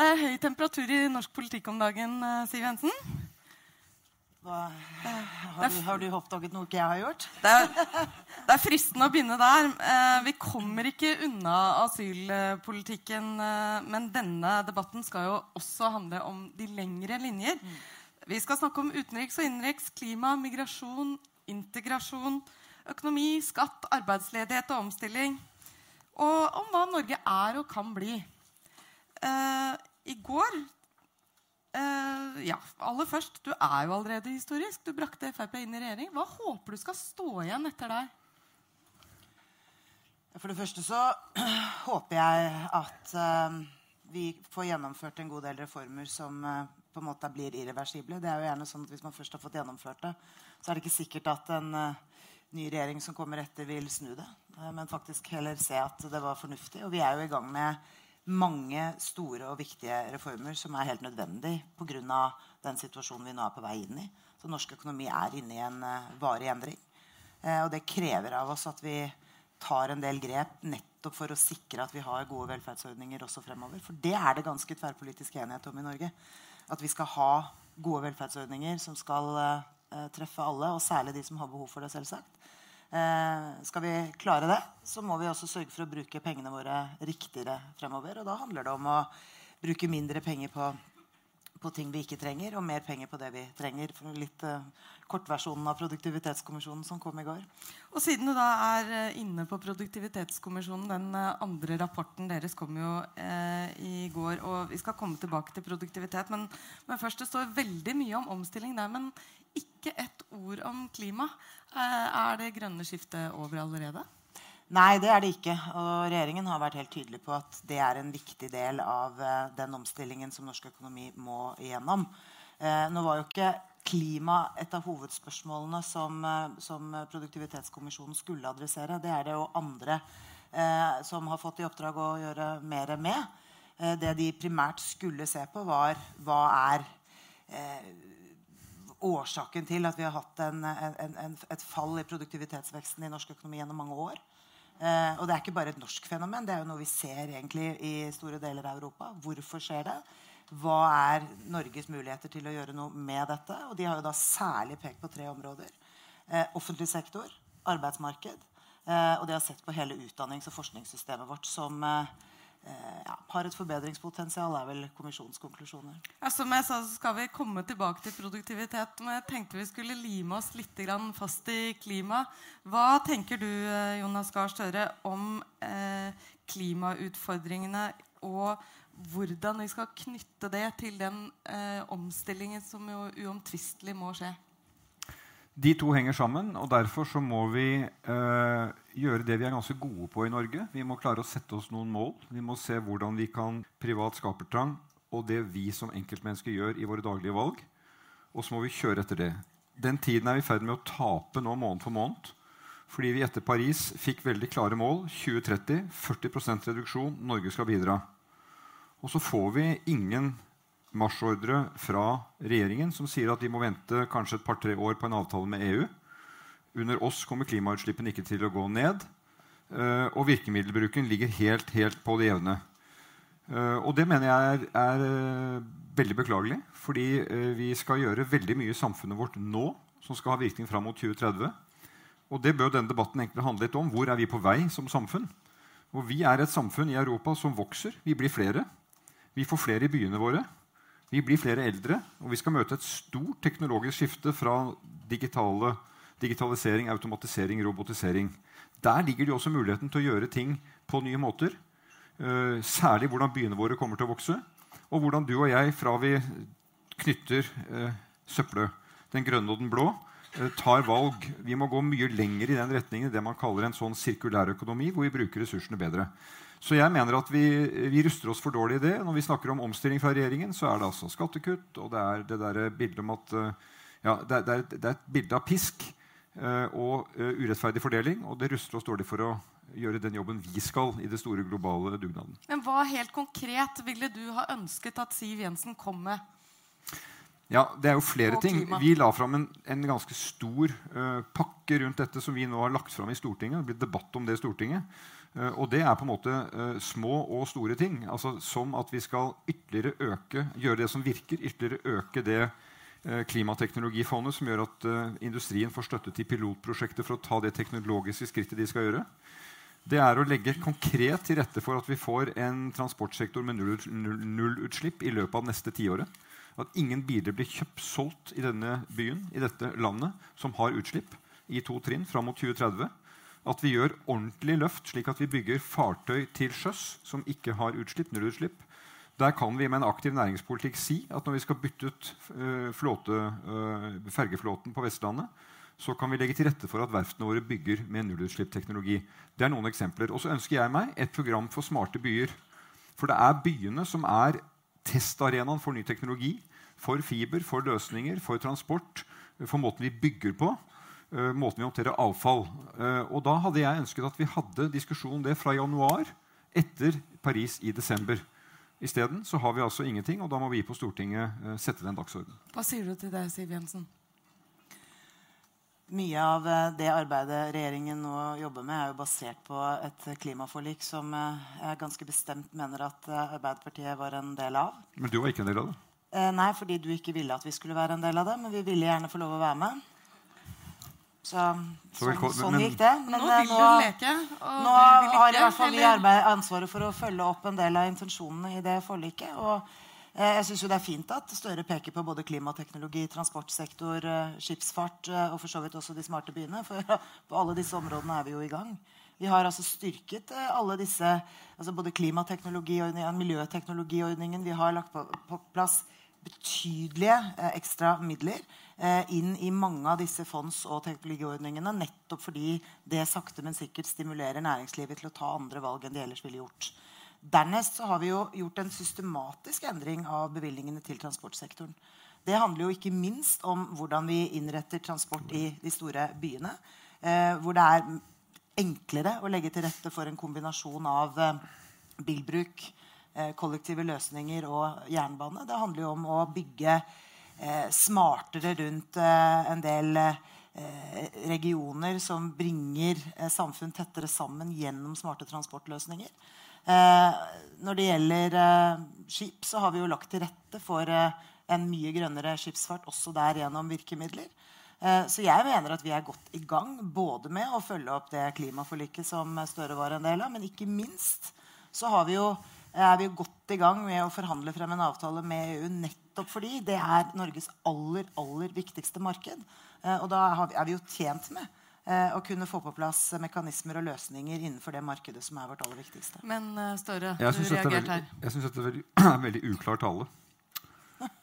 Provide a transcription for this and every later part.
Det er høy temperatur i norsk politikk om dagen, eh, Siv Jensen. Da, har, du, har du oppdaget noe ikke jeg har gjort? Det er, det er fristende å begynne der. Eh, vi kommer ikke unna asylpolitikken. Eh, men denne debatten skal jo også handle om de lengre linjer. Vi skal snakke om utenriks og innenriks, klima, migrasjon, integrasjon, økonomi, skatt, arbeidsledighet og omstilling. Og om hva Norge er og kan bli. I går uh, Ja, aller først. Du er jo allerede historisk. Du brakte Frp inn i regjering. Hva håper du skal stå igjen etter deg? For det første så håper jeg at uh, vi får gjennomført en god del reformer som uh, på en måte blir irreversible. Det er jo gjerne sånn at Hvis man først har fått gjennomført det, så er det ikke sikkert at en ny regjering som kommer etter, vil snu det. men faktisk heller se at det var fornuftig. Og vi er jo i gang med mange store og viktige reformer som er helt nødvendige pga. den situasjonen vi nå er på vei inn i. Så norsk økonomi er inne i en uh, varig endring. Uh, og det krever av oss at vi tar en del grep nettopp for å sikre at vi har gode velferdsordninger også fremover. For det er det ganske tverrpolitisk enighet om i Norge. At vi skal ha gode velferdsordninger som skal uh, treffe alle, og særlig de som har behov for det, selvsagt. Eh, skal vi klare det, så må vi også sørge for å bruke pengene våre riktigere fremover. Og da handler det om å bruke mindre penger på, på ting vi ikke trenger, og mer penger på det vi trenger. Litt uh, kortversjonen av Produktivitetskommisjonen som kom i går. Og siden du da er uh, inne på Produktivitetskommisjonen, den uh, andre rapporten deres kom jo i går, og vi skal komme tilbake til produktivitet, men, men først det står veldig mye om omstilling der. men ikke ett ord om klima. Eh, er det grønne skiftet over allerede? Nei, det er det ikke. Og regjeringen har vært helt tydelig på at det er en viktig del av uh, den omstillingen som norsk økonomi må igjennom. Uh, nå var jo ikke klima et av hovedspørsmålene som, uh, som Produktivitetskommisjonen skulle adressere. Det er det jo andre som har fått i oppdrag å gjøre mer med. det de primært skulle se på, var hva er årsaken til at vi har hatt en, en, en, et fall i produktivitetsveksten i norsk økonomi gjennom mange år. Eh, og det er ikke bare et norsk fenomen. Det er jo noe vi ser egentlig i store deler av Europa. Hvorfor skjer det? Hva er Norges muligheter til å gjøre noe med dette? Og de har jo da særlig pekt på tre områder. Eh, offentlig sektor, arbeidsmarked, eh, og de har sett på hele utdannings- og forskningssystemet vårt som eh, ja, har et forbedringspotensial, er vel kommisjonens konklusjoner. Ja, som jeg sa, så skal vi komme tilbake til produktivitet. Men jeg tenkte vi skulle lime oss litt fast i klima. Hva tenker du eh, Jonas Gahr Støre, om eh, klimautfordringene og hvordan vi skal knytte det til den eh, omstillingen som jo uomtvistelig må skje? De to henger sammen, og derfor så må vi eh, gjøre det vi er ganske gode på i Norge. Vi må klare å sette oss noen mål. Vi må se hvordan vi kan privat skapertrang og det vi som enkeltmennesker gjør i våre daglige valg. Og så må vi kjøre etter det. Den tiden er vi i ferd med å tape nå måned for måned. Fordi vi etter Paris fikk veldig klare mål. 2030, 40% reduksjon. Norge skal bidra. Og så får vi ingen marsjordre fra regjeringen som sier at de må vente kanskje et par-tre år på en avtale med EU. Under oss kommer klimautslippene ikke til å gå ned. Uh, og virkemiddelbruken ligger helt, helt på det jevne. Uh, og det mener jeg er, er uh, veldig beklagelig. Fordi vi skal gjøre veldig mye i samfunnet vårt nå som skal ha virkning fram mot 2030. Og det bør denne debatten egentlig handle litt om. Hvor er vi på vei som samfunn? Og vi er et samfunn i Europa som vokser. Vi blir flere. Vi får flere i byene våre. Vi blir flere eldre, og vi skal møte et stort teknologisk skifte fra digitale, digitalisering, automatisering, robotisering. Der ligger det også muligheten til å gjøre ting på nye måter. Uh, særlig hvordan byene våre kommer til å vokse. Og hvordan du og jeg, fra vi knytter uh, søppelet, den grønne og den blå, uh, tar valg. Vi må gå mye lenger i den retningen det man kaller en sånn sirkulærøkonomi, hvor vi bruker ressursene bedre. Så jeg mener at vi, vi, ruster oss for dårlig i det. Når vi snakker om omstilling fra regjeringen, så er det altså skattekutt, og det er det der bildet om at eh, ja, det, er, det, er, et bilde av pisk uh, og uh, urettferdig fordeling. Og det ruster oss dårlig for å gjøre den jobben vi skal i det store globale dugnaden. Men hva helt konkret ville du ha ønsket at Siv Jensen kom med? Ja, Det er jo flere ting. Vi la fram en, en ganske stor uh, pakke rundt dette som vi nå har lagt fram i Stortinget. Det blir debatt om det i Stortinget. Uh, og det er på en måte uh, små og store ting. Altså, som at vi skal ytterligere øke, gjøre det som virker, ytterligere øke det uh, klimateknologifondet som gjør at industrien får støtte til pilotprosjekter for å ta det teknologiske skrittet de skal gjøre. Det er å legge konkret til rette for at vi får en transportsektor med nullutslipp null i løpet av neste tiåret. At ingen biler blir kjøpt solgt i denne byen, i dette landet, som har utslipp i to trinn fram mot 2030 at vi gjør ordentlig løft, slik at vi bygger fartøy til sjøs som ikke har utslipp, nullutslipp. Der kan vi med en aktiv næringspolitikk si at når vi skal bytte ut uh, flåte, uh, fergeflåten på Vestlandet, så kan vi legge til rette for at verftene våre bygger med nullutslippsteknologi. Det er noen eksempler. Og så ønsker jeg meg et program for smarte byer. For det er byene som er testarenaen for ny teknologi, for fiber, for løsninger, for transport, for måten vi bygger på. Uh, måten vi håndterer avfall. Uh, og da hadde jeg ønsket at vi hadde diskusjon om det fra januar etter Paris i desember. Isteden så har vi altså ingenting, og da må vi på Stortinget uh, sette den dagsordenen. Hva sier du til det, Siv Jensen? Mye av det arbeidet regjeringen nå jobber med, er jo basert på et klimaforlik som jeg ganske bestemt mener at Arbeiderpartiet var en del av. Men du var ikke en del av det? Nei, fordi du ikke ville at vi skulle være en del av det. Men vi ville gjerne få lov å være med. Så, så sånn, sånn gikk det. Men, nå vil du leke. nå har i hvert fall vi arbeid, ansvaret for å følge opp en del av intensjonene i det forliket. Og eh, jeg syns det er fint at Støre peker på både klimateknologi, transportsektor, eh, skipsfart eh, og for så vidt også de smarte byene. For på alle disse områdene er vi jo i gang. Vi har altså styrket eh, alle disse, altså både klimateknologiordningen, miljøteknologiordningen. Vi har lagt på, på plass betydelige eh, ekstra midler eh, inn i mange av disse fonds- og teknologiordningene. Nettopp fordi det sakte, men sikkert stimulerer næringslivet til å ta andre valg enn de ellers ville gjort. Dernest har vi jo gjort en systematisk endring av bevilgningene til transportsektoren. Det handler jo ikke minst om hvordan vi innretter transport i de store byene. Eh, hvor det er enklere å legge til rette for en kombinasjon av eh, bilbruk, Eh, kollektive løsninger og jernbane. Det handler jo om å bygge eh, smartere rundt eh, en del regioner som bringer samfunn tettere sammen gjennom smarte transportløsninger. når det gjelder skip, så har vi jo lagt til rette for en mye grønnere skipsfart også der gjennom virkemidler. Så jeg mener at vi er godt i gang både med å følge opp det klimaforliket som Støre var en del av, men ikke minst så vi jo er vi godt i gang med å forhandle frem en avtale med EU nettopp fordi det er Norges aller, aller viktigste marked. Eh, og da er vi jo tjent med eh, å kunne få på plass mekanismer og løsninger innenfor det markedet som er vårt aller viktigste. Men Støre, Støre, du reagerte her. Jeg syns dette er veldig, veldig uklar tale.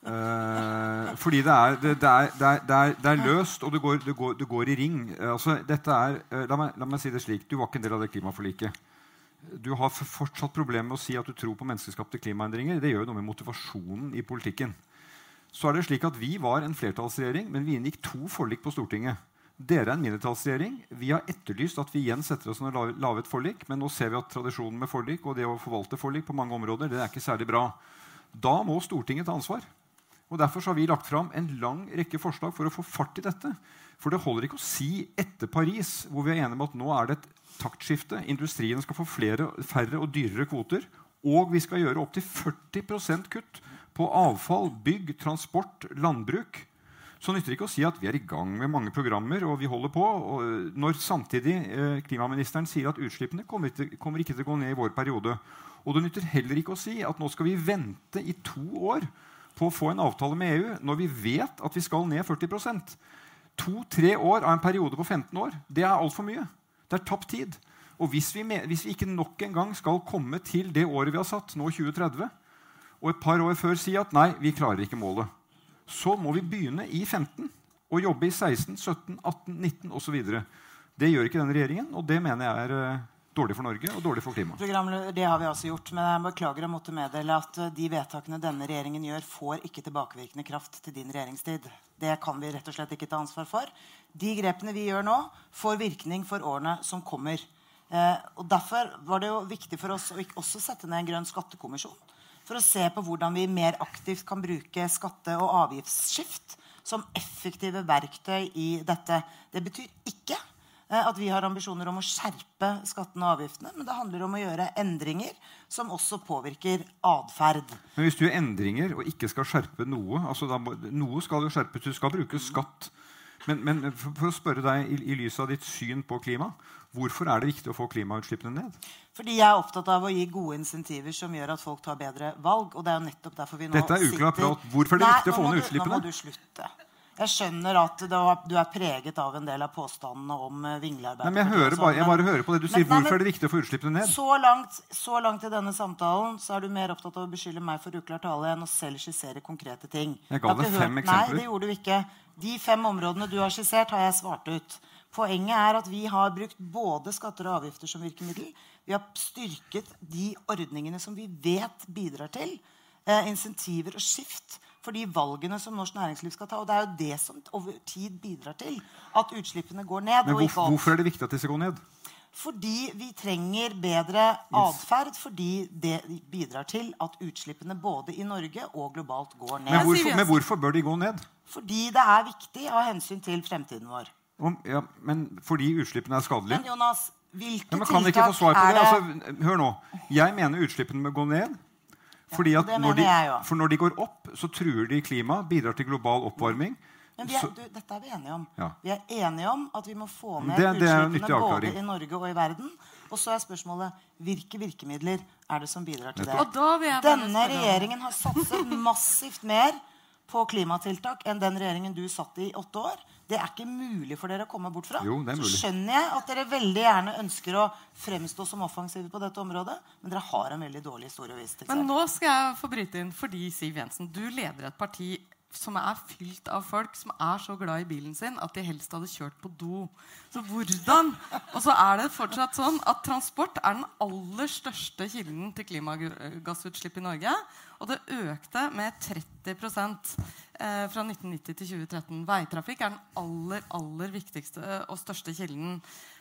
Uh, fordi det er, det, det, er, det, er, det er, løst, og det går, går, går i ring. Altså, er, uh, la, meg, la, meg, si det slik. Du var ikke en del av det klimaforliket du har fortsatt problemer med å si at du tror på menneskeskapte klimaendringer. Det gjør jo noe med motivasjonen i politikken. Så er det slik at Vi var en flertallsregjering, men vi inngikk to forlik på Stortinget. Dere er en mindretallsregjering. Vi har etterlyst at vi igjen setter oss ned og lager et forlik, men nå ser vi at tradisjonen med forlik og det å forvalte forlik på mange områder, det er ikke særlig bra. Da må Stortinget ta ansvar. Og Derfor har vi lagt fram en lang rekke forslag for å få fart i dette. For det holder ikke å si etter Paris, hvor vi er enige om at nå er det et taktskifte. Industrien skal få flere, færre og dyrere kvoter. Og vi skal gjøre opptil 40% kutt på avfall, bygg, transport, landbruk. Så nytter det ikke å si at vi er i gang med mange programmer og vi holder på, når samtidig eh, klimaministeren sier at utslippene kommer ikke, kommer ikke til å gå ned i vår periode. Og det nytter heller ikke å si at nå skal vi vente i to år på å få en avtale med EU når vi vet at vi skal ned 40% To-tre år av en periode på 15 år det er altfor mye. Det er tapt tid. Og hvis vi, hvis vi, ikke nok en gang skal komme til det året vi har satt, nå 2030, og et par år før si at nei, vi klarer ikke målet, så må vi begynne i 15 og jobbe i 16, 17, 18, 19 osv. Det gjør ikke denne regjeringen, og det mener jeg er uh, dårlig for Norge og dårlig for klimaet. Det har vi altså gjort, men jeg beklager å måtte meddele at uh, de vedtakene denne regjeringen gjør, får ikke tilbakevirkende kraft til din regjeringstid. Det kan vi rett og slett ikke ta ansvar for. De grepene vi gjør nå, får virkning for årene som kommer. Eh, og Derfor var det jo viktig for oss å også sette ned en grønn skattekommisjon. For å se på hvordan vi mer aktivt kan bruke skatte- og avgiftsskift som effektive verktøy i dette. Det betyr ikke eh, at vi har ambisjoner om å skjerpe skattene og avgiftene. Men det handler om å gjøre endringer som også påvirker atferd. Men hvis du gjør endringer og ikke skal skjerpe noe altså da, Noe skal jo skjerpes. Du skal bruke skatt. Men, men for, for å spørre deg i, i lys av ditt syn på klima, hvorfor er det viktig å få klimautslippene ned? Fordi jeg er opptatt av å gi gode insentiver som gjør at folk tar bedre valg. og det er jo nettopp derfor vi nå Dette er uklar sitter- prat. Hvorfor er det Nei, viktig å få ned utslippene? Nå må du slutte. Jeg skjønner at du du er preget av en del av påstandene om eh, men jeg, hører bare, jeg bare hører på det du Men- sier. nei, men- Hvorfor er det viktig å få utslippene ned? Så langt, så langt i denne samtalen så er du mer opptatt av å beskylde meg for uklar tale enn å selv skissere konkrete ting. Jeg ga deg fem hørt- eksempler. Nei, det gjorde du ikke. De fem områdene du har skissert, har jeg svart ut. Poenget er at vi har brukt både skatter og avgifter som virkemiddel. Vi har styrket de ordningene som vi vet bidrar til eh, insentiver og skift for de valgene som norsk næringsliv skal ta. Og det er jo det som over tid bidrar til at utslippene går ned. Men og ikke hvorfor, hvorfor er det viktig at de skal gå ned? Fordi vi trenger bedre atferd. Fordi det bidrar til at utslippene både i Norge og globalt går ned. Men hvorfor, men hvorfor bør de gå ned? Fordi det er viktig av hensyn til fremtiden vår. Om, ja, men fordi utslippene er skadelige? Men Jonas, hvilke Ja, men kan tiltak ikke få svar på er det? det Altså, hør nå. Jeg mener utslippene må gå ned. Fordi at når de, for når de går opp, så truer de klimaet, bidrar til global oppvarming. Men vi er, du, dette er vi enige om. Ja. Vi er enige om at vi må få ned Det- det utslippene både i Norge og i verden. Og så er spørsmålet hvilke virkemidler er det som bidrar til det. Og da vil jeg Denne regjeringen har satset massivt mer på klimatiltak enn den regjeringen du satt i i åtte år. Det er ikke mulig for dere å komme bort fra. Jo, det er så skjønner jeg at dere veldig gjerne ønsker å fremstå som offensive på dette området, men dere har en veldig dårlig historie å vise til. Men nå skal jeg få bryte inn fordi Siv Jensen, du leder et parti som er fylt av folk som er så glad i bilen sin at de helst hadde kjørt på do. Så hvordan Og så er det fortsatt sånn at transport er den aller største kilden til klimagassutslipp i Norge. Og det økte med 30 eh, fra 1990 til 2013. Veitrafikk er den aller, aller viktigste og største kilden.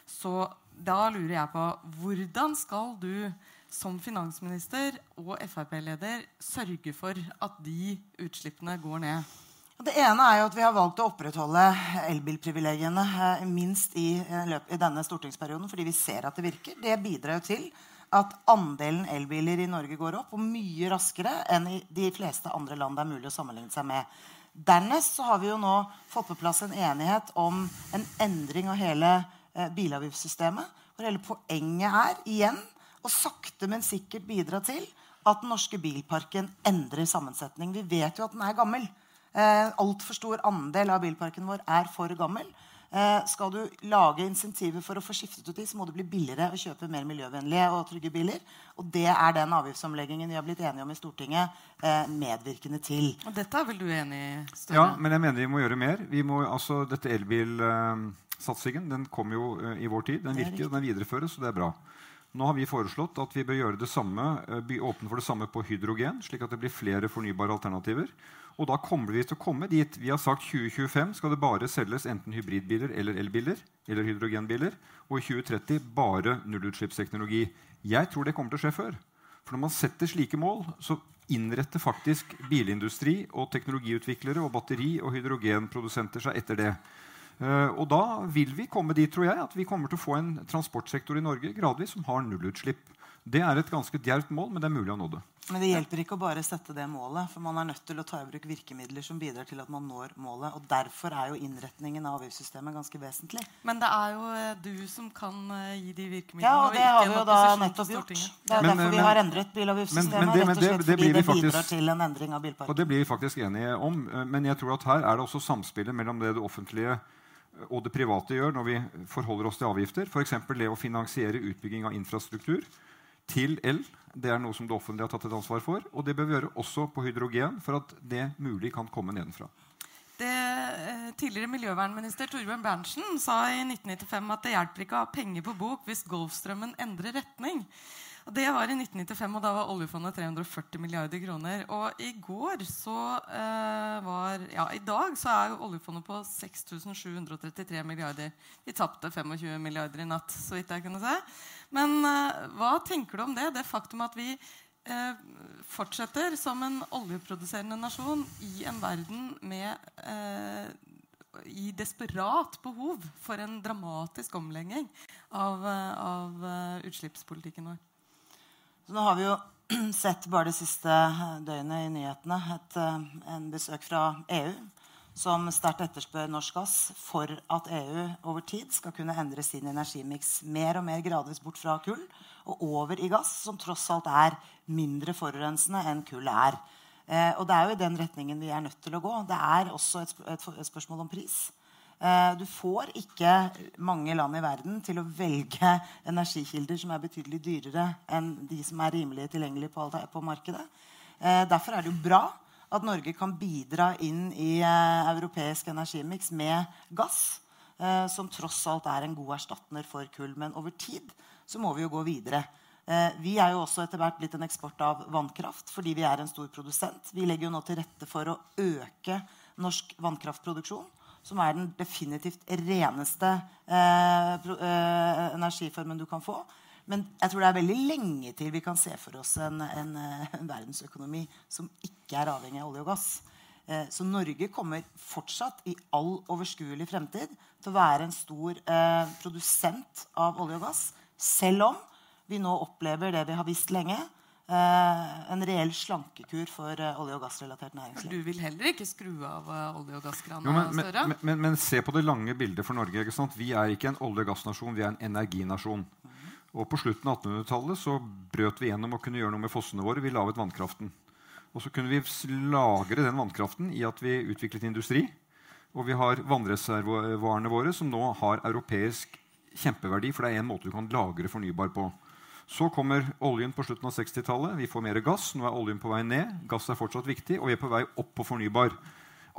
Så da lurer jeg på hvordan skal du som finansminister og Frp-leder sørge for at de utslippene går ned? Det ene er jo at vi har valgt å opprettholde elbilprivilegiene eh, minst i, eh, i denne stortingsperioden fordi vi ser at det virker. Det bidrar jo til at andelen elbiler i Norge går opp, og mye raskere enn i de fleste andre land det er mulig å sammenligne seg med. Dernest har vi jo nå fått på plass en enighet om en endring av hele eh, bilavgiftssystemet. Hvor hele poenget er igjen å sakte, men sikkert bidra til at den norske bilparken endrer sammensetning. Vi vet jo at den er gammel. Eh, Altfor stor andel av bilparken vår er for gammel. Eh, skal du lage insentiver for å få skiftet ut de, så må det bli billigere å kjøpe mer miljøvennlige og trygge biler. Og det er den avgiftsomleggingen vi har blitt enige om i Stortinget, eh, medvirkende til. Og dette er vel du enig i? Støre? Ja, men jeg mener vi må gjøre mer. Vi må, altså, dette Elbilsatsingen den kom jo i vår tid. Den er virker, og den videreføres, og det er bra. Nå har vi foreslått at vi bør gjøre det samme, eh, åpne for det samme på hydrogen, slik at det blir flere fornybare alternativer. Og da kommer vi til å komme dit. Vi har sagt 2025 skal det bare selges enten hybridbiler eller elbiler. eller hydrogenbiler, Og i 2030 bare nullutslippsteknologi. Jeg tror det kommer til å skje før. For når man setter slike mål, så innretter faktisk bilindustri og teknologiutviklere og batteri- og hydrogenprodusenter seg etter det. Eh, og da vil vi komme dit, tror jeg, at vi kommer til å få en transportsektor i Norge gradvis som har nullutslipp. Det er et ganske djervt mål, men det er mulig å nå det. Men det hjelper ikke å bare sette det målet. For man er nødt til å ta i bruk virkemidler som bidrar til at man når målet. Og derfor er jo innretningen av avgiftssystemet ganske vesentlig. Men det er jo eh, du som kan eh, gi de virkemidlene. Ja, og det har vi jo da nettopp gjort. Det er Men, derfor vi men- har endret men- bilavgiftssystemet. men det- rett og slett det fordi blir det vi bidrar faktisk- til en endring av Og bilparken. det blir vi faktisk enige om. Men jeg tror at her er det også samspillet mellom det det offentlige og det private gjør når vi forholder oss til avgifter. F.eks. det å finansiere utbygging av infrastruktur til el. Det er noe som det offentlige har tatt et ansvar for. Og det bør vi gjøre også på hydrogen, for at det mulig kan komme nedenfra. Det, eh, tidligere miljøvernminister Torbjørn Berntsen sa i 1995 at det hjelper ikke å ha penger på bok hvis Golfstrømmen endrer retning. Og det var i 1995, og da var oljefondet 340 milliarder kroner. Og i går så eh, var Ja, i dag så er oljefondet på 6733 milliarder. Vi tapte 25 milliarder i natt, så vidt jeg kunne se. Men eh, hva tenker du om det? Det faktum at vi eh, fortsetter som en oljeproduserende nasjon i en verden med eh, i desperat behov for en dramatisk omlegging av, av utslippspolitikken vår. Så nå har vi jo sett bare det siste døgnet i nyhetene et, en besøk fra EU som sterkt etterspør norsk gass for at EU over tid skal kunne endre sin energimiks mer og mer gradvis bort fra kull og over i gass, som tross alt er mindre forurensende enn kull er. Eh, og det er jo i den retningen vi er nødt til å gå. Det er også et, et, et spørsmål om pris. Eh, du får ikke mange land i verden til å velge energikilder som er betydelig dyrere enn de som er rimelig tilgjengelige på, på markedet. Eh, derfor er det jo bra at Norge kan bidra inn i eh, europeisk energimiks med gass, som tross alt er en god erstatner for kull. Men over tid så må vi jo gå videre. Vi er jo også etter hvert blitt en eksport av vannkraft fordi vi er en stor produsent. Vi legger jo nå til rette for å øke norsk vannkraftproduksjon, som er den definitivt reneste eh, eh, energiformen du kan få. Men jeg tror det er veldig lenge til vi kan se for oss en, en, en verdensøkonomi som ikke er avhengig av olje og gass. Eh, så Norge kommer fortsatt i all overskuelig fremtid til å være en stor eh, produsent av olje og gass, selv om vi nå opplever det vi har visst lenge. Eh, en reell slankekur for eh, olje- og gassrelatert næringsliv. Du vil heller ikke skru av eh, olje- og gasskrana? Men, men, men, men, se på det lange bildet for Norge. Vi er ikke en olje- og gassnasjon, vi er en energinasjon. Og På slutten av 1800-tallet så brøt vi gjennom å kunne gjøre noe med fossene våre. Vi laget vannkraften. Og så kunne vi lagre den vannkraften i at vi utviklet industri. Og vi har vannreservoarene våre som nå har europeisk kjempeverdi, for det er en måte du kan lagre fornybar på. Så kommer oljen på slutten av 60-tallet. Vi får mer gass. Nå er oljen på vei ned. Gass er fortsatt viktig, og vi er på vei opp på fornybar.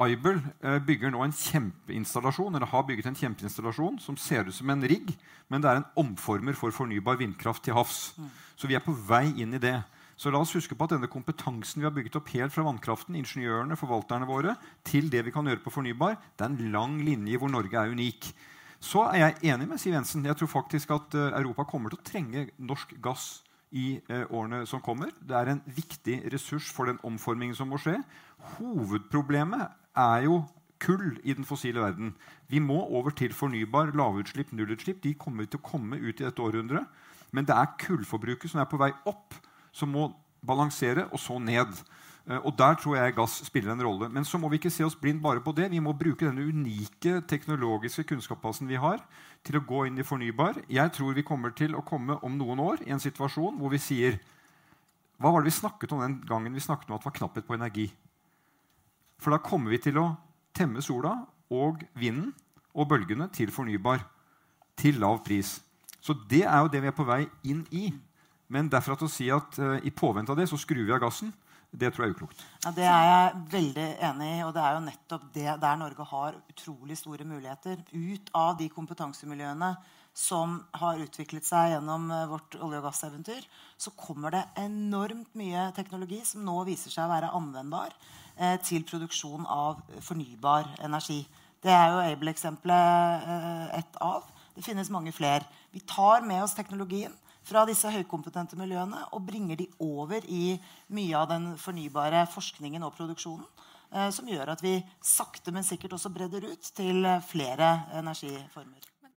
Aibel eh, bygger nå en kjempeinstallasjon eller har bygget en kjempeinstallasjon som ser ut som en rigg, men det er en omformer for fornybar vindkraft til havs. Så vi er på vei inn i det. Så la oss huske på at denne kompetansen vi har bygget opp helt fra vannkraften, ingeniørene, forvalterne våre, til det vi kan gjøre på fornybar, det er en lang linje hvor Norge er unik. Så er jeg enig med Siv Jensen. Jeg tror faktisk at uh, Europa kommer til å trenge norsk gass i uh, årene som kommer. Det er en viktig ressurs for den omformingen som må skje. Hovedproblemet er jo kull i den fossile verden. Vi må over til fornybar, lavutslipp, nullutslipp. De kommer til å komme ut i dette århundret. Men det er kullforbruket som er på vei opp, som må balansere, og så ned. Eh, og Der tror jeg gass spiller en rolle. Men så må vi ikke se oss blind bare på det. Vi må bruke denne unike teknologiske kunnskapsbasen vi har, til å gå inn i fornybar. Jeg tror vi kommer til å komme om noen år i en situasjon hvor vi sier Hva var det vi snakket om den gangen vi snakket om at det var knapphet på energi? For da kommer vi til å temme sola og vinden og bølgene til fornybar. Til lav pris. Så det er jo det vi er på vei inn i. Men derfra til å si at uh, i påvente av det så skrur vi av gassen, det tror jeg er uklokt. Ja, Det er jeg veldig enig i. Og det er jo nettopp det der Norge har utrolig store muligheter. Ut av de kompetansemiljøene som har utviklet seg gjennom eh, vårt olje- og gasseventyr, så kommer det enormt mye teknologi som nå viser seg å være anvendbar eh, til produksjon av fornybar energi. Det er jo Able-eksempelet eh, ett av. Det finnes mange flere. Vi tar med oss teknologien fra disse høykompetente miljøene og bringer de over i mye av den fornybare forskningen og produksjonen. Eh, som gjør at vi sakte, men sikkert også bredder ut til flere energiformer.